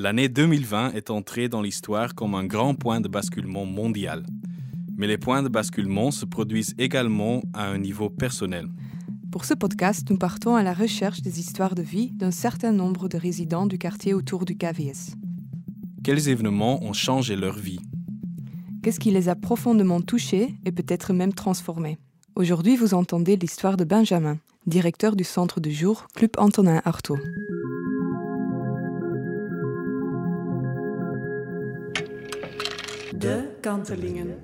L'année 2020 est entrée dans l'histoire comme un grand point de basculement mondial. Mais les points de basculement se produisent également à un niveau personnel. Pour ce podcast, nous partons à la recherche des histoires de vie d'un certain nombre de résidents du quartier autour du KVS. Quels événements ont changé leur vie? Qu'est-ce qui les a profondément touchés et peut-être même transformés? Aujourd'hui, vous entendez l'histoire de Benjamin, directeur du centre de jour Club Antonin Artaud. De Kantelingen.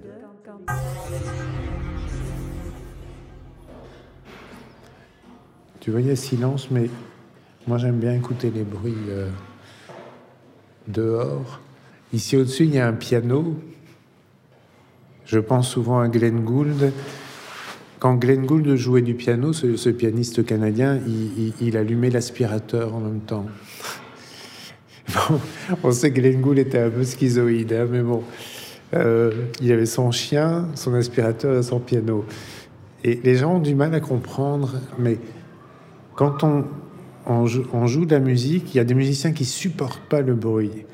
Tu voyais silence, mais moi j'aime bien écouter les bruits euh, dehors. Ici au-dessus, il y a un piano. Je pense souvent à Glenn Gould. Quand Glenn Gould jouait du piano, ce, pianiste canadien, il, allumait l'aspirateur en même temps. on sait que Glenn Gould était un peu schizoïde, hein, mais bon. Euh, il avait son chien, son aspirateur et son piano. Et les gens ont du mal à comprendre, mais quand on, on, joue, de la musique, il y a des musiciens qui supportent pas le bruit.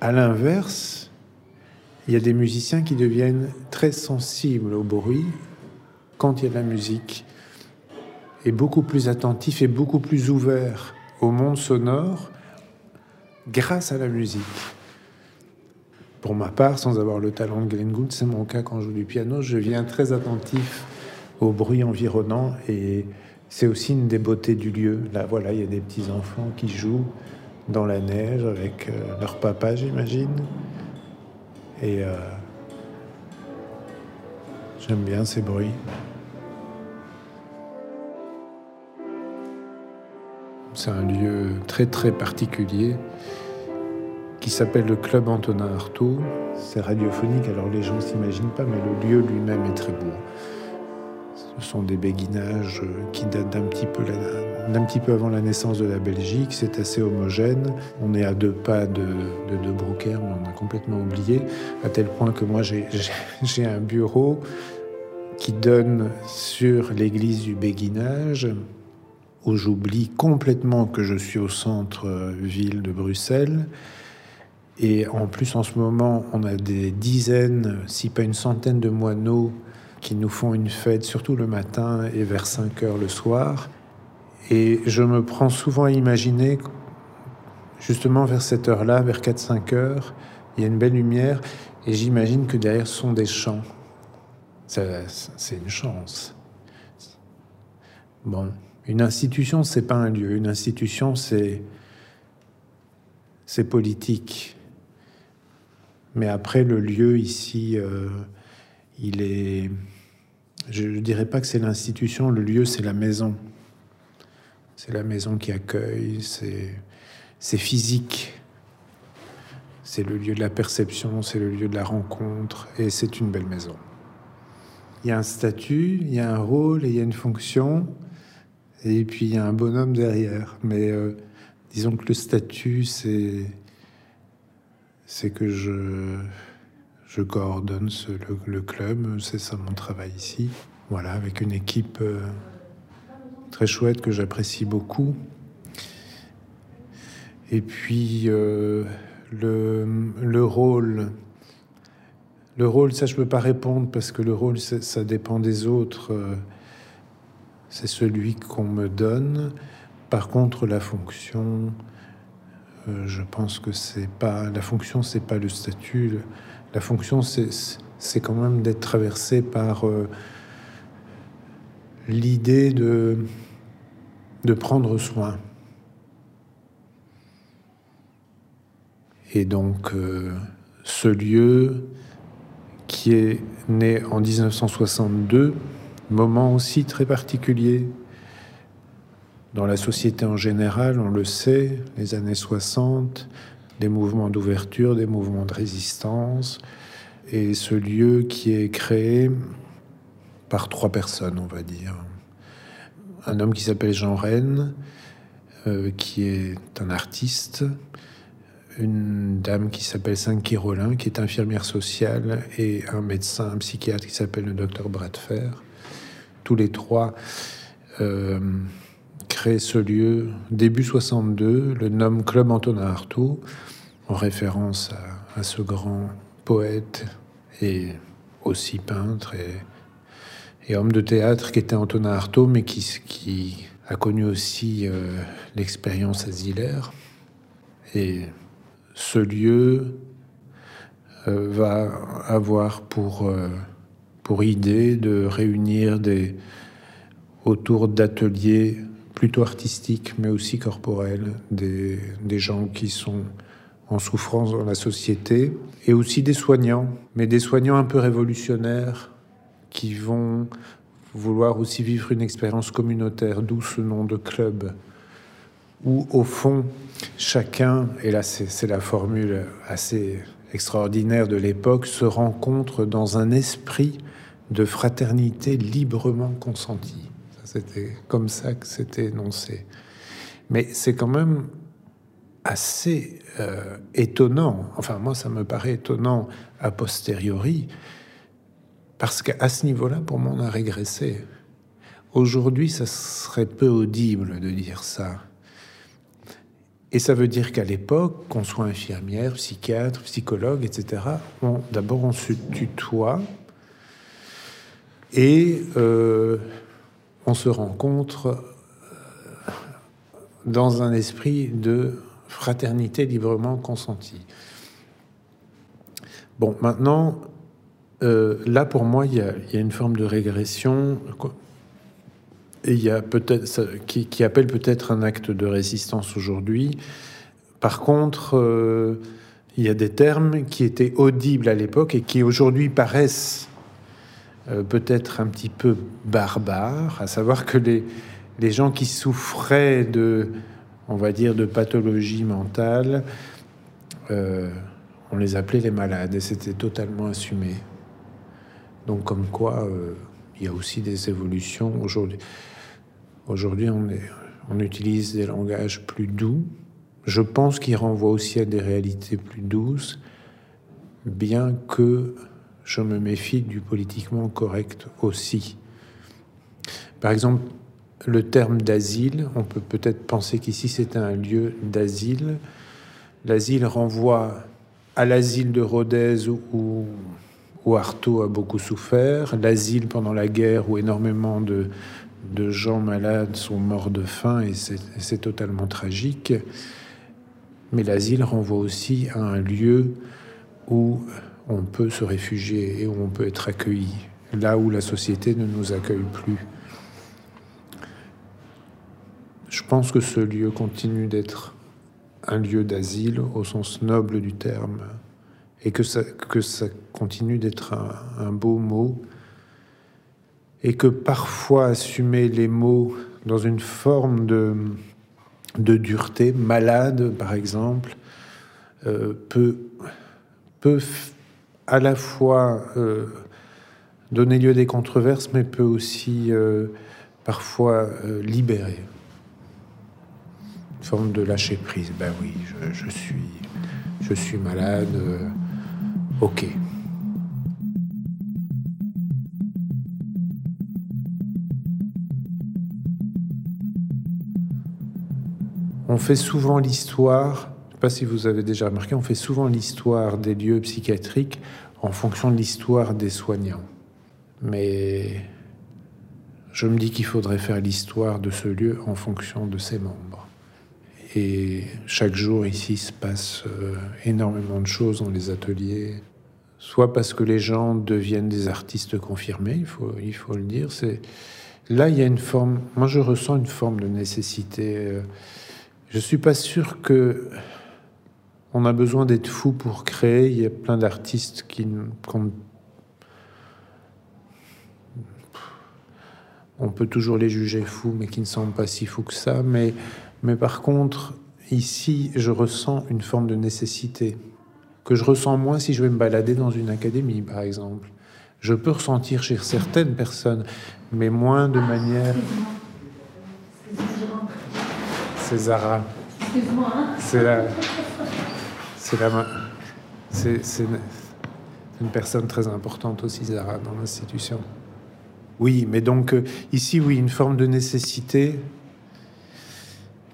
À l'inverse, il y a des musiciens qui deviennent très sensibles au bruit quand il y a de la musique, et beaucoup plus attentifs et beaucoup plus ouverts au monde sonore grâce à la musique. Pour ma part, sans avoir le talent de Glenn Gould, c'est mon cas quand je joue du piano, je viens très attentif au bruit environnant et c'est aussi une des beautés du lieu. Là, voilà, il y a des petits enfants qui jouent dans la neige avec euh, leur papa, j'imagine. Et euh, j'aime bien ces bruits. C'est un lieu très très particulier qui s'appelle le Club Antonin Artaud. C'est radiophonique, alors les gens ne s'imaginent pas, mais le lieu lui-même est très beau. Ce sont des béguinages qui datent d'un petit peu, avant la naissance de la Belgique. C'est assez homogène. On est à deux pas de, de, de mais on a complètement oublié, à tel point que moi j'ai un bureau qui donne sur l'église du béguinage, où j'oublie complètement que je suis au centre-ville de Bruxelles. Et en plus, en ce moment, on a des dizaines, si pas une centaine de moineaux qui nous font une fête, surtout le matin et vers 5 heures le soir. Et je me prends souvent à imaginer, justement vers cette heure-là, vers 4-5 heures, il y a une belle lumière, et j'imagine que derrière ce sont des chants. C'est une chance. Bon, une institution, c'est pas un lieu. Une institution, c'est c'est politique. Mais après, le lieu ici, euh, il est. Je ne dirais pas que c'est l'institution, le lieu, c'est la maison. C'est la maison qui accueille, c'est physique. C'est le lieu de la perception, c'est le lieu de la rencontre, et c'est une belle maison. Il y a un statut, il y a un rôle, et il y a une fonction, et puis il y a un bonhomme derrière. Mais euh, disons que le statut, c'est c'est que je, coordonne le, club, c'est ça mon travail ici. Voilà, avec une équipe euh, très chouette que j'apprécie beaucoup. Et puis euh, le, le, rôle, le rôle, ça je peux pas répondre parce que le rôle, ça dépend des autres. Euh, c'est celui qu'on me donne. Par contre, la fonction, je pense que c'est pas la fonction, c'est pas le statut. La fonction, c'est quand même d'être traversé par euh, l'idée de, de prendre soin. Et donc, euh, ce lieu qui est né en 1962, moment aussi très particulier dans la société en général, on le sait, les années 60, des mouvements d'ouverture, des mouvements de résistance, et ce lieu qui est créé par trois personnes, on va dire. Un homme qui s'appelle Jean Rennes, euh, qui est un artiste, une dame qui s'appelle Saint Rollin, qui est infirmière sociale, et un médecin, un psychiatre qui s'appelle le docteur Bradfer. Tous les trois euh, ce lieu début 62, le nomme Club Antonin Artaud. en référence à, ce grand poète et aussi peintre et, homme de théâtre qui était Antonin Artaud, mais qui, qui a connu aussi euh, l'expérience asilaire. Et ce lieu euh, va avoir pour, euh, pour idée de réunir des, autour d'ateliers plutôt artistiques, mais aussi corporels, des, des gens qui sont en souffrance dans la société, et aussi des soignants, mais des soignants un peu révolutionnaires qui vont vouloir aussi vivre une expérience communautaire, d'où ce nom de club, où au fond, chacun, et là c'est la formule assez extraordinaire de l'époque, se rencontre dans un esprit de fraternité librement consentie. C'était comme ça que c'était énoncé. Mais c'est quand même assez euh, étonnant, enfin moi ça me paraît étonnant a posteriori, parce qu'à ce niveau-là, pour moi, on a régressé. Aujourd'hui, ça serait peu audible de dire ça. Et ça veut dire qu'à l'époque, qu'on soit infirmière, psychiatre, psychologue, etc., d'abord on se tutoie et euh, on se rencontre euh, dans un esprit de fraternité librement consentie. Bon, maintenant, euh, là pour moi, il y, a, une forme de régression il y a peut-être qui, qui, appelle peut-être un acte de résistance aujourd'hui. Par contre, euh, il y a des termes qui étaient audibles à l'époque et qui aujourd'hui paraissent peut-être un petit peu barbares, à savoir que les, les gens qui souffraient de, on va dire, de pathologie mentale, euh, on les appelait les malades et c'était totalement assumé. Donc comme quoi, il y a aussi des évolutions aujourd'hui. Aujourd'hui, on, on utilise des langages plus doux. Je pense qu'ils renvoient aussi à des réalités plus douces, bien que je me méfie du politiquement correct aussi. Par exemple, le terme d'asile, on peut peut-être penser qu'ici c'est un lieu d'asile. L'asile renvoie à l'asile de Rodez où, où Artaud a beaucoup souffert, l'asile pendant la guerre où énormément de, de gens malades sont morts de faim et c'est totalement tragique. Mais l'asile renvoie aussi à un lieu où on peut se réfugier et où on peut être accueilli, là où la société ne nous accueille plus. Je pense que ce lieu continue d'être un lieu d'asile au sens noble du terme et que ça, continue d'être un beau mot et que parfois assumer les mots dans une forme de, de dureté, malade par exemple, euh, peut, peut à la fois euh, donner lieu à des controverses, mais peut aussi euh, parfois libérer. Une forme de lâcher prise. Ben oui, je, suis, je suis malade. ok. On fait souvent l'histoire, sais pas si vous avez déjà remarqué, on fait souvent l'histoire des lieux psychiatriques en fonction de l'histoire des soignants. Mais je me dis qu'il faudrait faire l'histoire de ce lieu en fonction de ses membres. Et chaque jour ici se passe euh, énormément de choses dans les ateliers, soit parce que les gens deviennent des artistes confirmés, il faut, le dire. C'est là il y a une forme, moi je ressens une forme de nécessité. Euh, je suis pas sûr que on a besoin d'être fou pour créer. Il y a plein d'artistes qui, on peut toujours les juger fous, mais qui ne sont pas si fous que ça. Mais, mais par contre, ici, je ressens une forme de nécessité que je ressens moins si je vais me balader dans une académie, par exemple. Je peux ressentir chez certaines personnes, mais moins de manière. C'est Zara. C'est la. C'est une personne très importante aussi, Zara, dans l'institution. Oui, mais donc euh, ici, oui, une forme de nécessité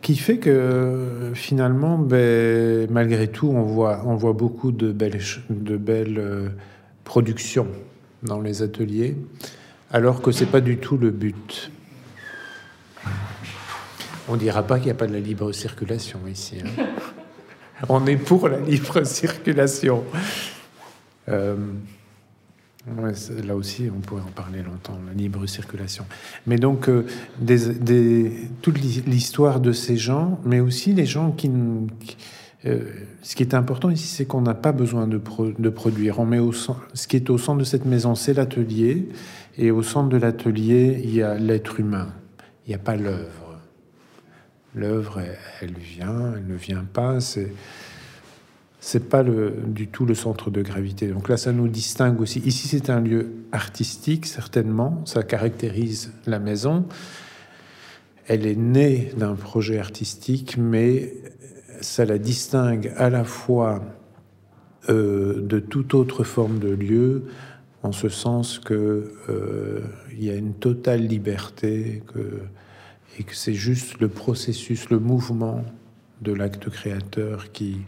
qui fait que finalement, ben, malgré tout, on voit, beaucoup de belles, euh, productions dans les ateliers, alors que c'est pas du tout le but. On dira pas qu'il n'y a pas de la libre circulation ici. Hein. On est pour la libre circulation. Euh, là aussi, on pourrait en parler longtemps, la libre circulation. Mais donc, euh, toute l'histoire de ces gens, mais aussi les gens qui... Euh, ce qui est important ici, c'est qu'on n'a pas besoin de, produire. On met au ce qui est au centre de cette maison, c'est l'atelier. Et au centre de l'atelier, il y a l'être humain. Il n'y a pas l'œuvre. L'œuvre, elle, vient, elle ne vient pas. C'est c'est pas du tout le centre de gravité. Donc là, ça nous distingue aussi. Ici, c'est un lieu artistique, certainement. Ça caractérise la maison. Elle est née d'un projet artistique, mais ça la distingue à la fois euh, de toute autre forme de lieu, en ce sens que euh, il y a une totale liberté, que et que c'est juste le processus, le mouvement de l'acte créateur qui,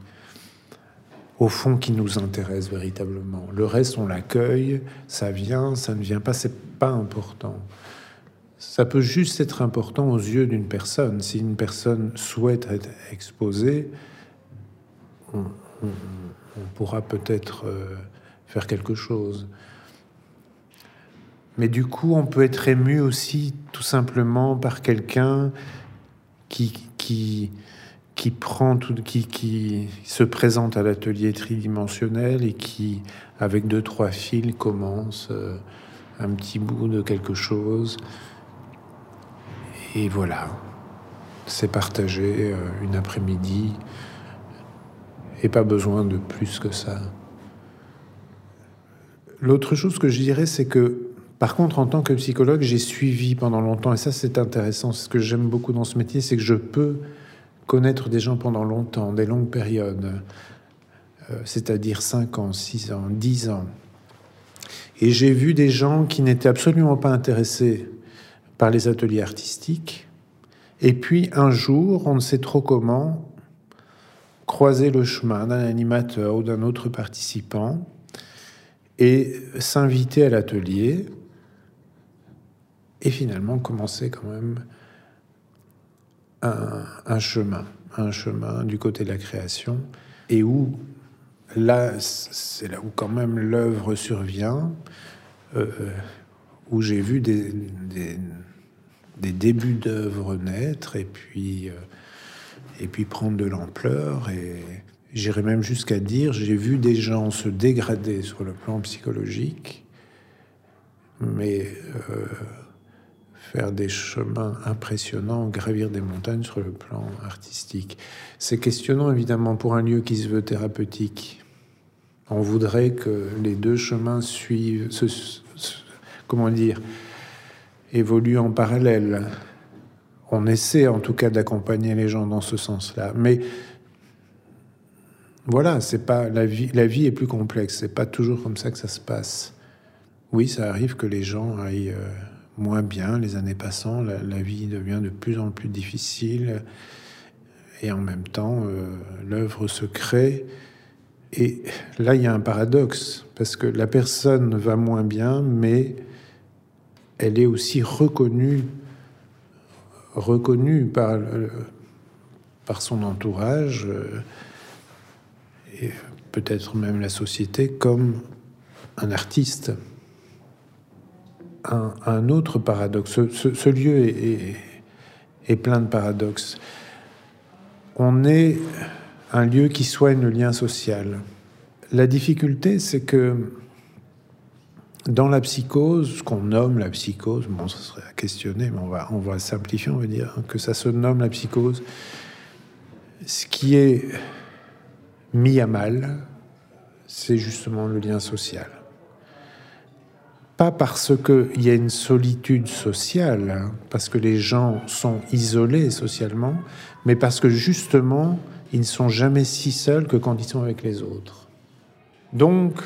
au fond, qui nous intéresse véritablement. Le reste, on l'accueille, ça vient, ça ne vient pas, c'est pas important. Ça peut juste être important aux yeux d'une personne. Si une personne souhaite être exposée, on, pourra peut-être euh, faire quelque chose. Mais du coup, on peut être ému aussi tout simplement par quelqu'un qui, qui, qui prend tout, qui, qui se présente à l'atelier tridimensionnel et qui, avec deux trois fils, commence euh, un petit bout de quelque chose. Et voilà, c'est partagé euh, une après-midi et pas besoin de plus que ça. L'autre chose que je dirais, c'est que par contre, en tant que psychologue, j'ai suivi pendant longtemps, et ça c'est intéressant, ce que j'aime beaucoup dans ce métier, c'est que je peux connaître des gens pendant longtemps, des longues périodes, euh, c'est-à-dire 5 ans, 6 ans, 10 ans. Et j'ai vu des gens qui n'étaient absolument pas intéressés par les ateliers artistiques, et puis un jour, on ne sait trop comment, croiser le chemin d'un animateur ou d'un autre participant et s'inviter à l'atelier et finalement commencer quand même un, chemin, un chemin du côté de la création, et où là, c'est là où quand même l'œuvre survient, euh, où j'ai vu des, des, débuts d'œuvre naître, et puis, euh, et puis prendre de l'ampleur, et j'irais même jusqu'à dire, j'ai vu des gens se dégrader sur le plan psychologique, mais... Euh, faire des chemins impressionnants, gravir des montagnes sur le plan artistique. C'est questionnant évidemment pour un lieu qui se veut thérapeutique. On voudrait que les deux chemins suivent, comment dire, évoluent en parallèle. On essaie en tout cas d'accompagner les gens dans ce sens-là, mais voilà, c'est pas la vie. La vie est plus complexe. C'est pas toujours comme ça que ça se passe. Oui, ça arrive que les gens aillent euh, moins bien les années passant, la, vie devient de plus en plus difficile. Et en même temps euh, l'œuvre se crée. Et là, il y a un paradoxe, parce que la personne va moins bien, mais elle est aussi reconnue, reconnue par, par son entourage, euh, et peut-être même la société, comme un artiste un, autre paradoxe. Ce, lieu est, plein de paradoxes. On est un lieu qui soigne le lien social. La difficulté, c'est que dans la psychose, ce qu'on nomme la psychose, bon, ça serait à questionner, mais on va, on va simplifier, on va dire que ça se nomme la psychose. Ce qui est mis à mal, c'est justement le lien social pas parce qu'il y a une solitude sociale, hein, parce que les gens sont isolés socialement, mais parce que justement, ils ne sont jamais si seuls que quand ils sont avec les autres. Donc,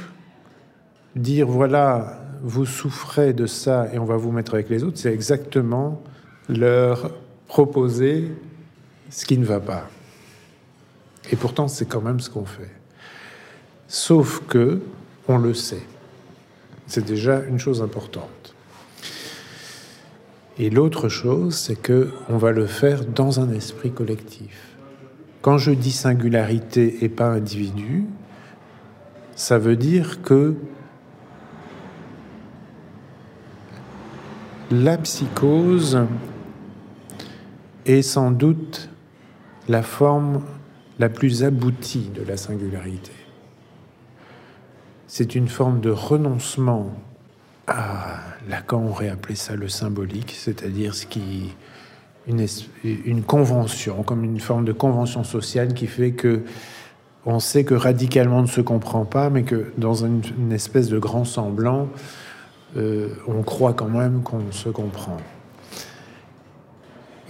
dire voilà, vous souffrez de ça et on va vous mettre avec les autres, c'est exactement leur proposer ce qui ne va pas. Et pourtant, c'est quand même ce qu'on fait. Sauf que on le sait. C'est déjà une chose importante. Et l'autre chose, c'est que on va le faire dans un esprit collectif. Quand je dis singularité et pas individu, ça veut dire que la psychose est sans doute la forme la plus aboutie de la singularité. C'est une forme de renoncement à Lacan aurait appelé ça le symbolique, c'est-à-dire ce qui une, convention, comme une forme de convention sociale qui fait que on sait que radicalement on ne se comprend pas, mais que dans une, espèce de grand semblant, euh, on croit quand même qu'on se comprend.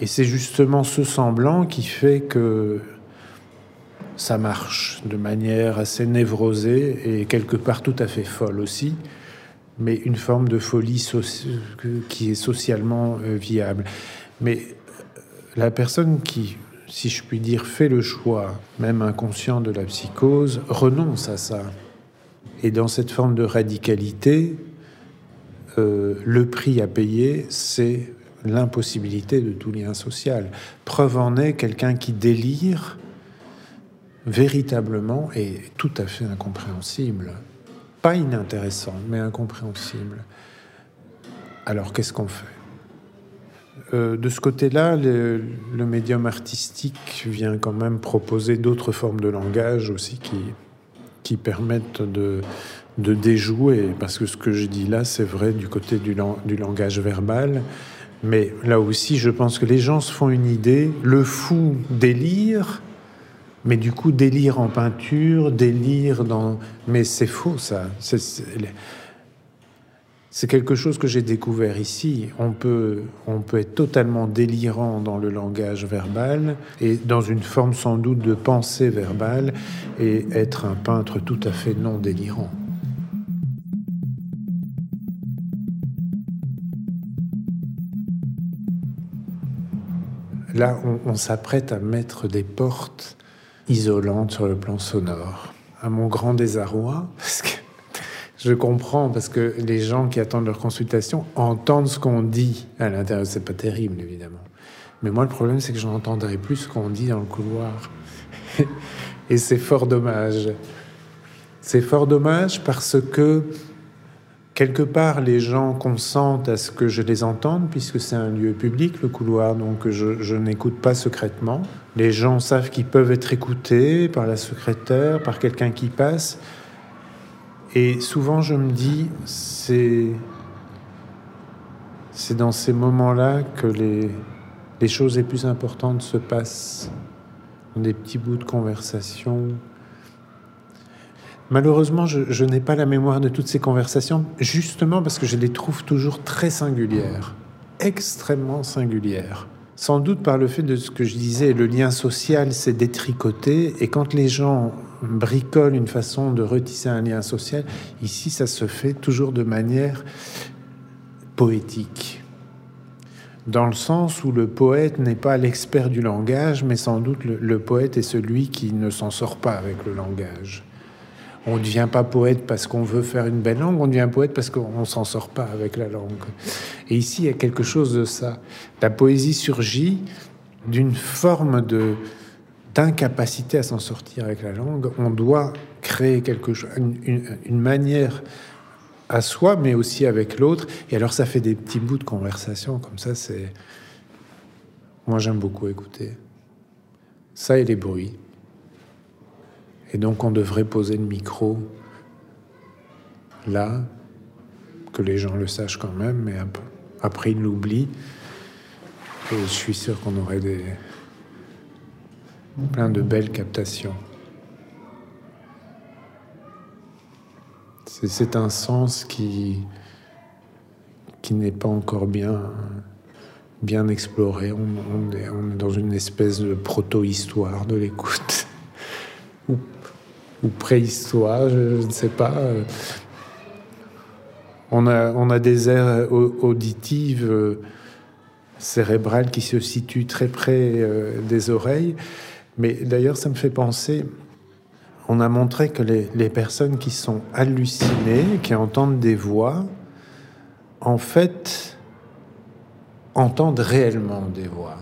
Et c'est justement ce semblant qui fait que ça marche de manière assez névrosée et quelque part tout à fait folle aussi, mais une forme de folie qui est socialement euh, viable. Mais euh, la personne qui, si je puis dire, fait le choix, même inconscient de la psychose, renonce à ça. Et dans cette forme de radicalité, euh, le prix à payer, c'est l'impossibilité de tout lien social. Preuve en est quelqu'un qui délire véritablement et tout à fait incompréhensible. Pas inintéressant, mais incompréhensible. Alors qu'est-ce qu'on fait? Euh, De ce côté-là, le, médium artistique vient quand même proposer d'autres formes de langage aussi qui, qui permettent de, de déjouer, parce que ce que je dis là, c'est vrai du côté du, du langage verbal, mais là aussi, je pense que les gens se font une idée, le fou délire, mais du coup, délire en peinture, délire dans... Mais c'est faux, ça. C'est quelque chose que j'ai découvert ici. On peut, on peut être totalement délirant dans le langage verbal et dans une forme sans doute de pensée verbale et être un peintre tout à fait non délirant. Là, on s'apprête à mettre des portes isolante sur le plan sonore. À mon grand désarroi, parce que je comprends, parce que les gens qui attendent leur consultation entendent ce qu'on dit à l'intérieur. C'est pas terrible, évidemment. Mais moi, le problème, c'est que je n'entendrai plus ce qu'on dit dans le couloir. Et c'est fort dommage. C'est fort dommage parce que quelque part, les gens consentent à ce que je les entende, puisque c'est un lieu public, le couloir, donc je, n'écoute pas secrètement. Les gens savent qu'ils peuvent être écoutés par la secrétaire, par quelqu'un qui passe. Et souvent, je me dis, c'est, c'est dans ces moments-là que les, les choses les plus importantes se passent. Des petits bouts de conversation, Malheureusement, je, n'ai pas la mémoire de toutes ces conversations, justement parce que je les trouve toujours très singulières, extrêmement singulières. Sans doute par le fait de ce que je disais, le lien social s'est détricoté, et quand les gens bricolent une façon de retisser un lien social, ici, ça se fait toujours de manière poétique dans le sens où le poète n'est pas l'expert du langage, mais sans doute le, poète est celui qui ne s'en sort pas avec le langage. On ne devient pas poète parce qu'on veut faire une belle langue, on devient poète parce qu'on ne s'en sort pas avec la langue. Et ici, il y a quelque chose de ça. La poésie surgit d'une forme d'incapacité à s'en sortir avec la langue. On doit créer quelque chose, une, manière à soi, mais aussi avec l'autre. Et alors, ça fait des petits bouts de conversation comme ça. C'est moi, j'aime beaucoup écouter ça et les bruits. Et donc on devrait poser le micro là, que les gens le sachent quand même, mais après ils l'oublient. Et je suis sûr qu'on aurait des plein de belles captations. C'est un sens qui, qui n'est pas encore bien, bien exploré. On, est, on est dans une espèce de proto-histoire de l'écoute ou préhistoire, je, ne sais pas. On a, on a des aires auditives. cérébrale qui se situe très près euh, des oreilles. Mais d'ailleurs, ça me fait penser, on a montré que les, les, personnes qui sont hallucinées, qui entendent des voix, en fait, entendent réellement des voix.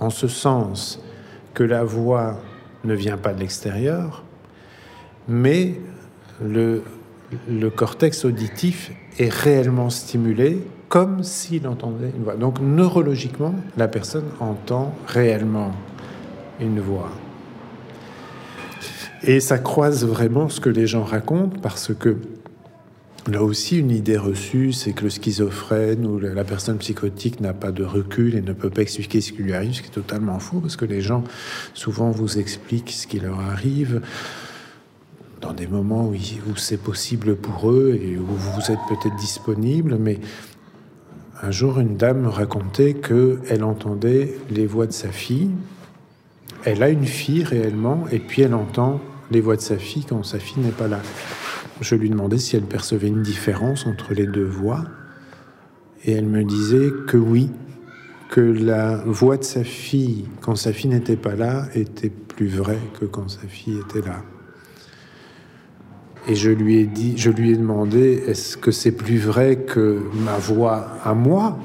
En ce sens que la voix ne vient pas de l'extérieur, mais le, cortex auditif est réellement stimulé comme s'il entendait une voix. Donc neurologiquement, la personne entend réellement une voix. Et ça croise vraiment ce que les gens racontent parce que là aussi, une idée reçue, c'est que le schizophrène ou la personne psychotique n'a pas de recul et ne peut pas expliquer ce qui lui arrive, ce qui est totalement faux parce que les gens souvent vous expliquent ce qui leur arrive dans des moments où, c'est possible pour eux et où vous êtes peut-être disponible, mais un jour, une dame me racontait qu'elle entendait les voix de sa fille. Elle a une fille réellement, et puis elle entend les voix de sa fille quand sa fille n'est pas là. Je lui demandais si elle percevait une différence entre les deux voix, et elle me disait que oui, que la voix de sa fille quand sa fille n'était pas là était plus vraie que quand sa fille était là. Et je lui ai dit, je lui ai demandé, est-ce que c'est plus vrai que ma voix à moi?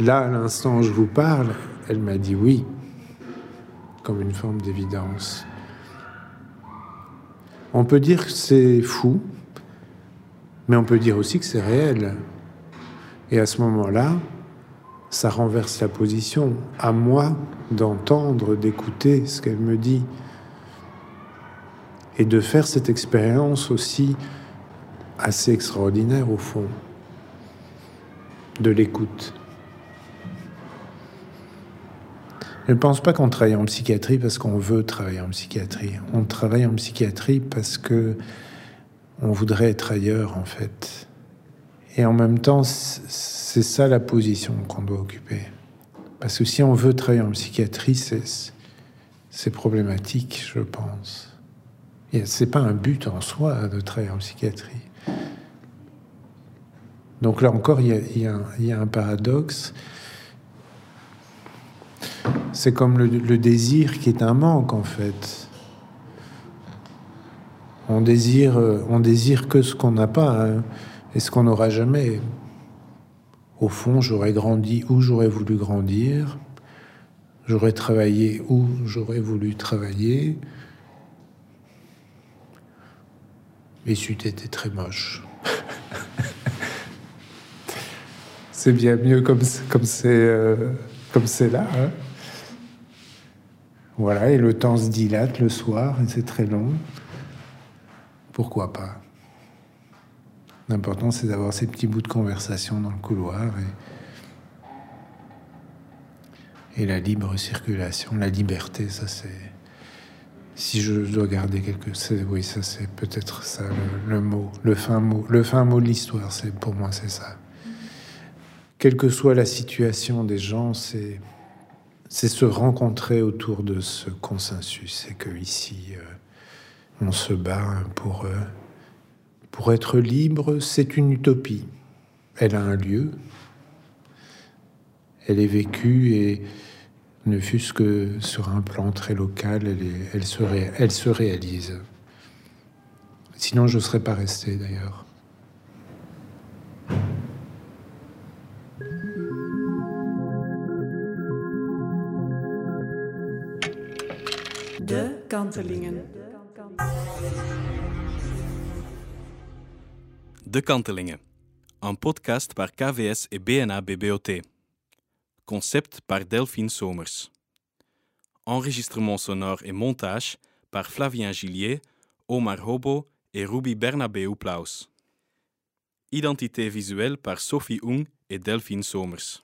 Là, à l'instant où je vous parle, elle m'a dit oui, comme une forme d'évidence. On peut dire que c'est fou, mais on peut dire aussi que c'est réel. Et à ce moment-là, ça renverse la position. À moi d'entendre, d'écouter ce qu'elle me dit et de faire cette expérience aussi assez extraordinaire au fond de l'écoute. Je ne pense pas qu'on travaille en psychiatrie parce qu'on veut travailler en psychiatrie. On travaille en psychiatrie parce que on voudrait être ailleurs en fait. Et en même temps, c'est ça la position qu'on doit occuper. Parce que si on veut travailler en psychiatrie, c'est problématique, je pense. C'est pas un but en soi de travailler en psychiatrie. Donc là encore, il y a, un paradoxe. C'est comme le, désir qui est un manque en fait. On désire, on désire que ce qu'on n'a pas hein, et ce qu'on n'aura jamais. Au fond, j'aurais grandi où j'aurais voulu grandir, j'aurais travaillé où j'aurais voulu travailler, Et c'eût été très moche. c'est bien mieux comme comme c'est euh, comme c'est là. Hein. voilà, et le temps se dilate le soir, et c'est très long. Pourquoi pas? L'important, c'est d'avoir ces petits bouts de conversation dans le couloir et, et la libre circulation, la liberté, ça c'est si je dois garder quelque oui, ça c'est peut-être ça le, mot, le fin mot, le fin mot de l'histoire. C'est pour moi, c'est ça. Quelle que soit la situation des gens, c'est c'est se rencontrer autour de ce consensus. C'est que ici, euh, on se bat pour euh, pour être libre. C'est une utopie. Elle a un lieu. Elle est vécue et ne fût-ce que sur un plan très local, elle, se, réalise. Sinon, je ne serais pas resté d'ailleurs. De Kantelingen. De Kantelingen, un podcast par KVS et BNA BBOT. Concept par Delphine Somers. Enregistrement sonore et montage par Flavien Gillier, Omar Hobo et Ruby Bernabeu Plaus. Identité visuelle par Sophie Ung et Delphine Somers.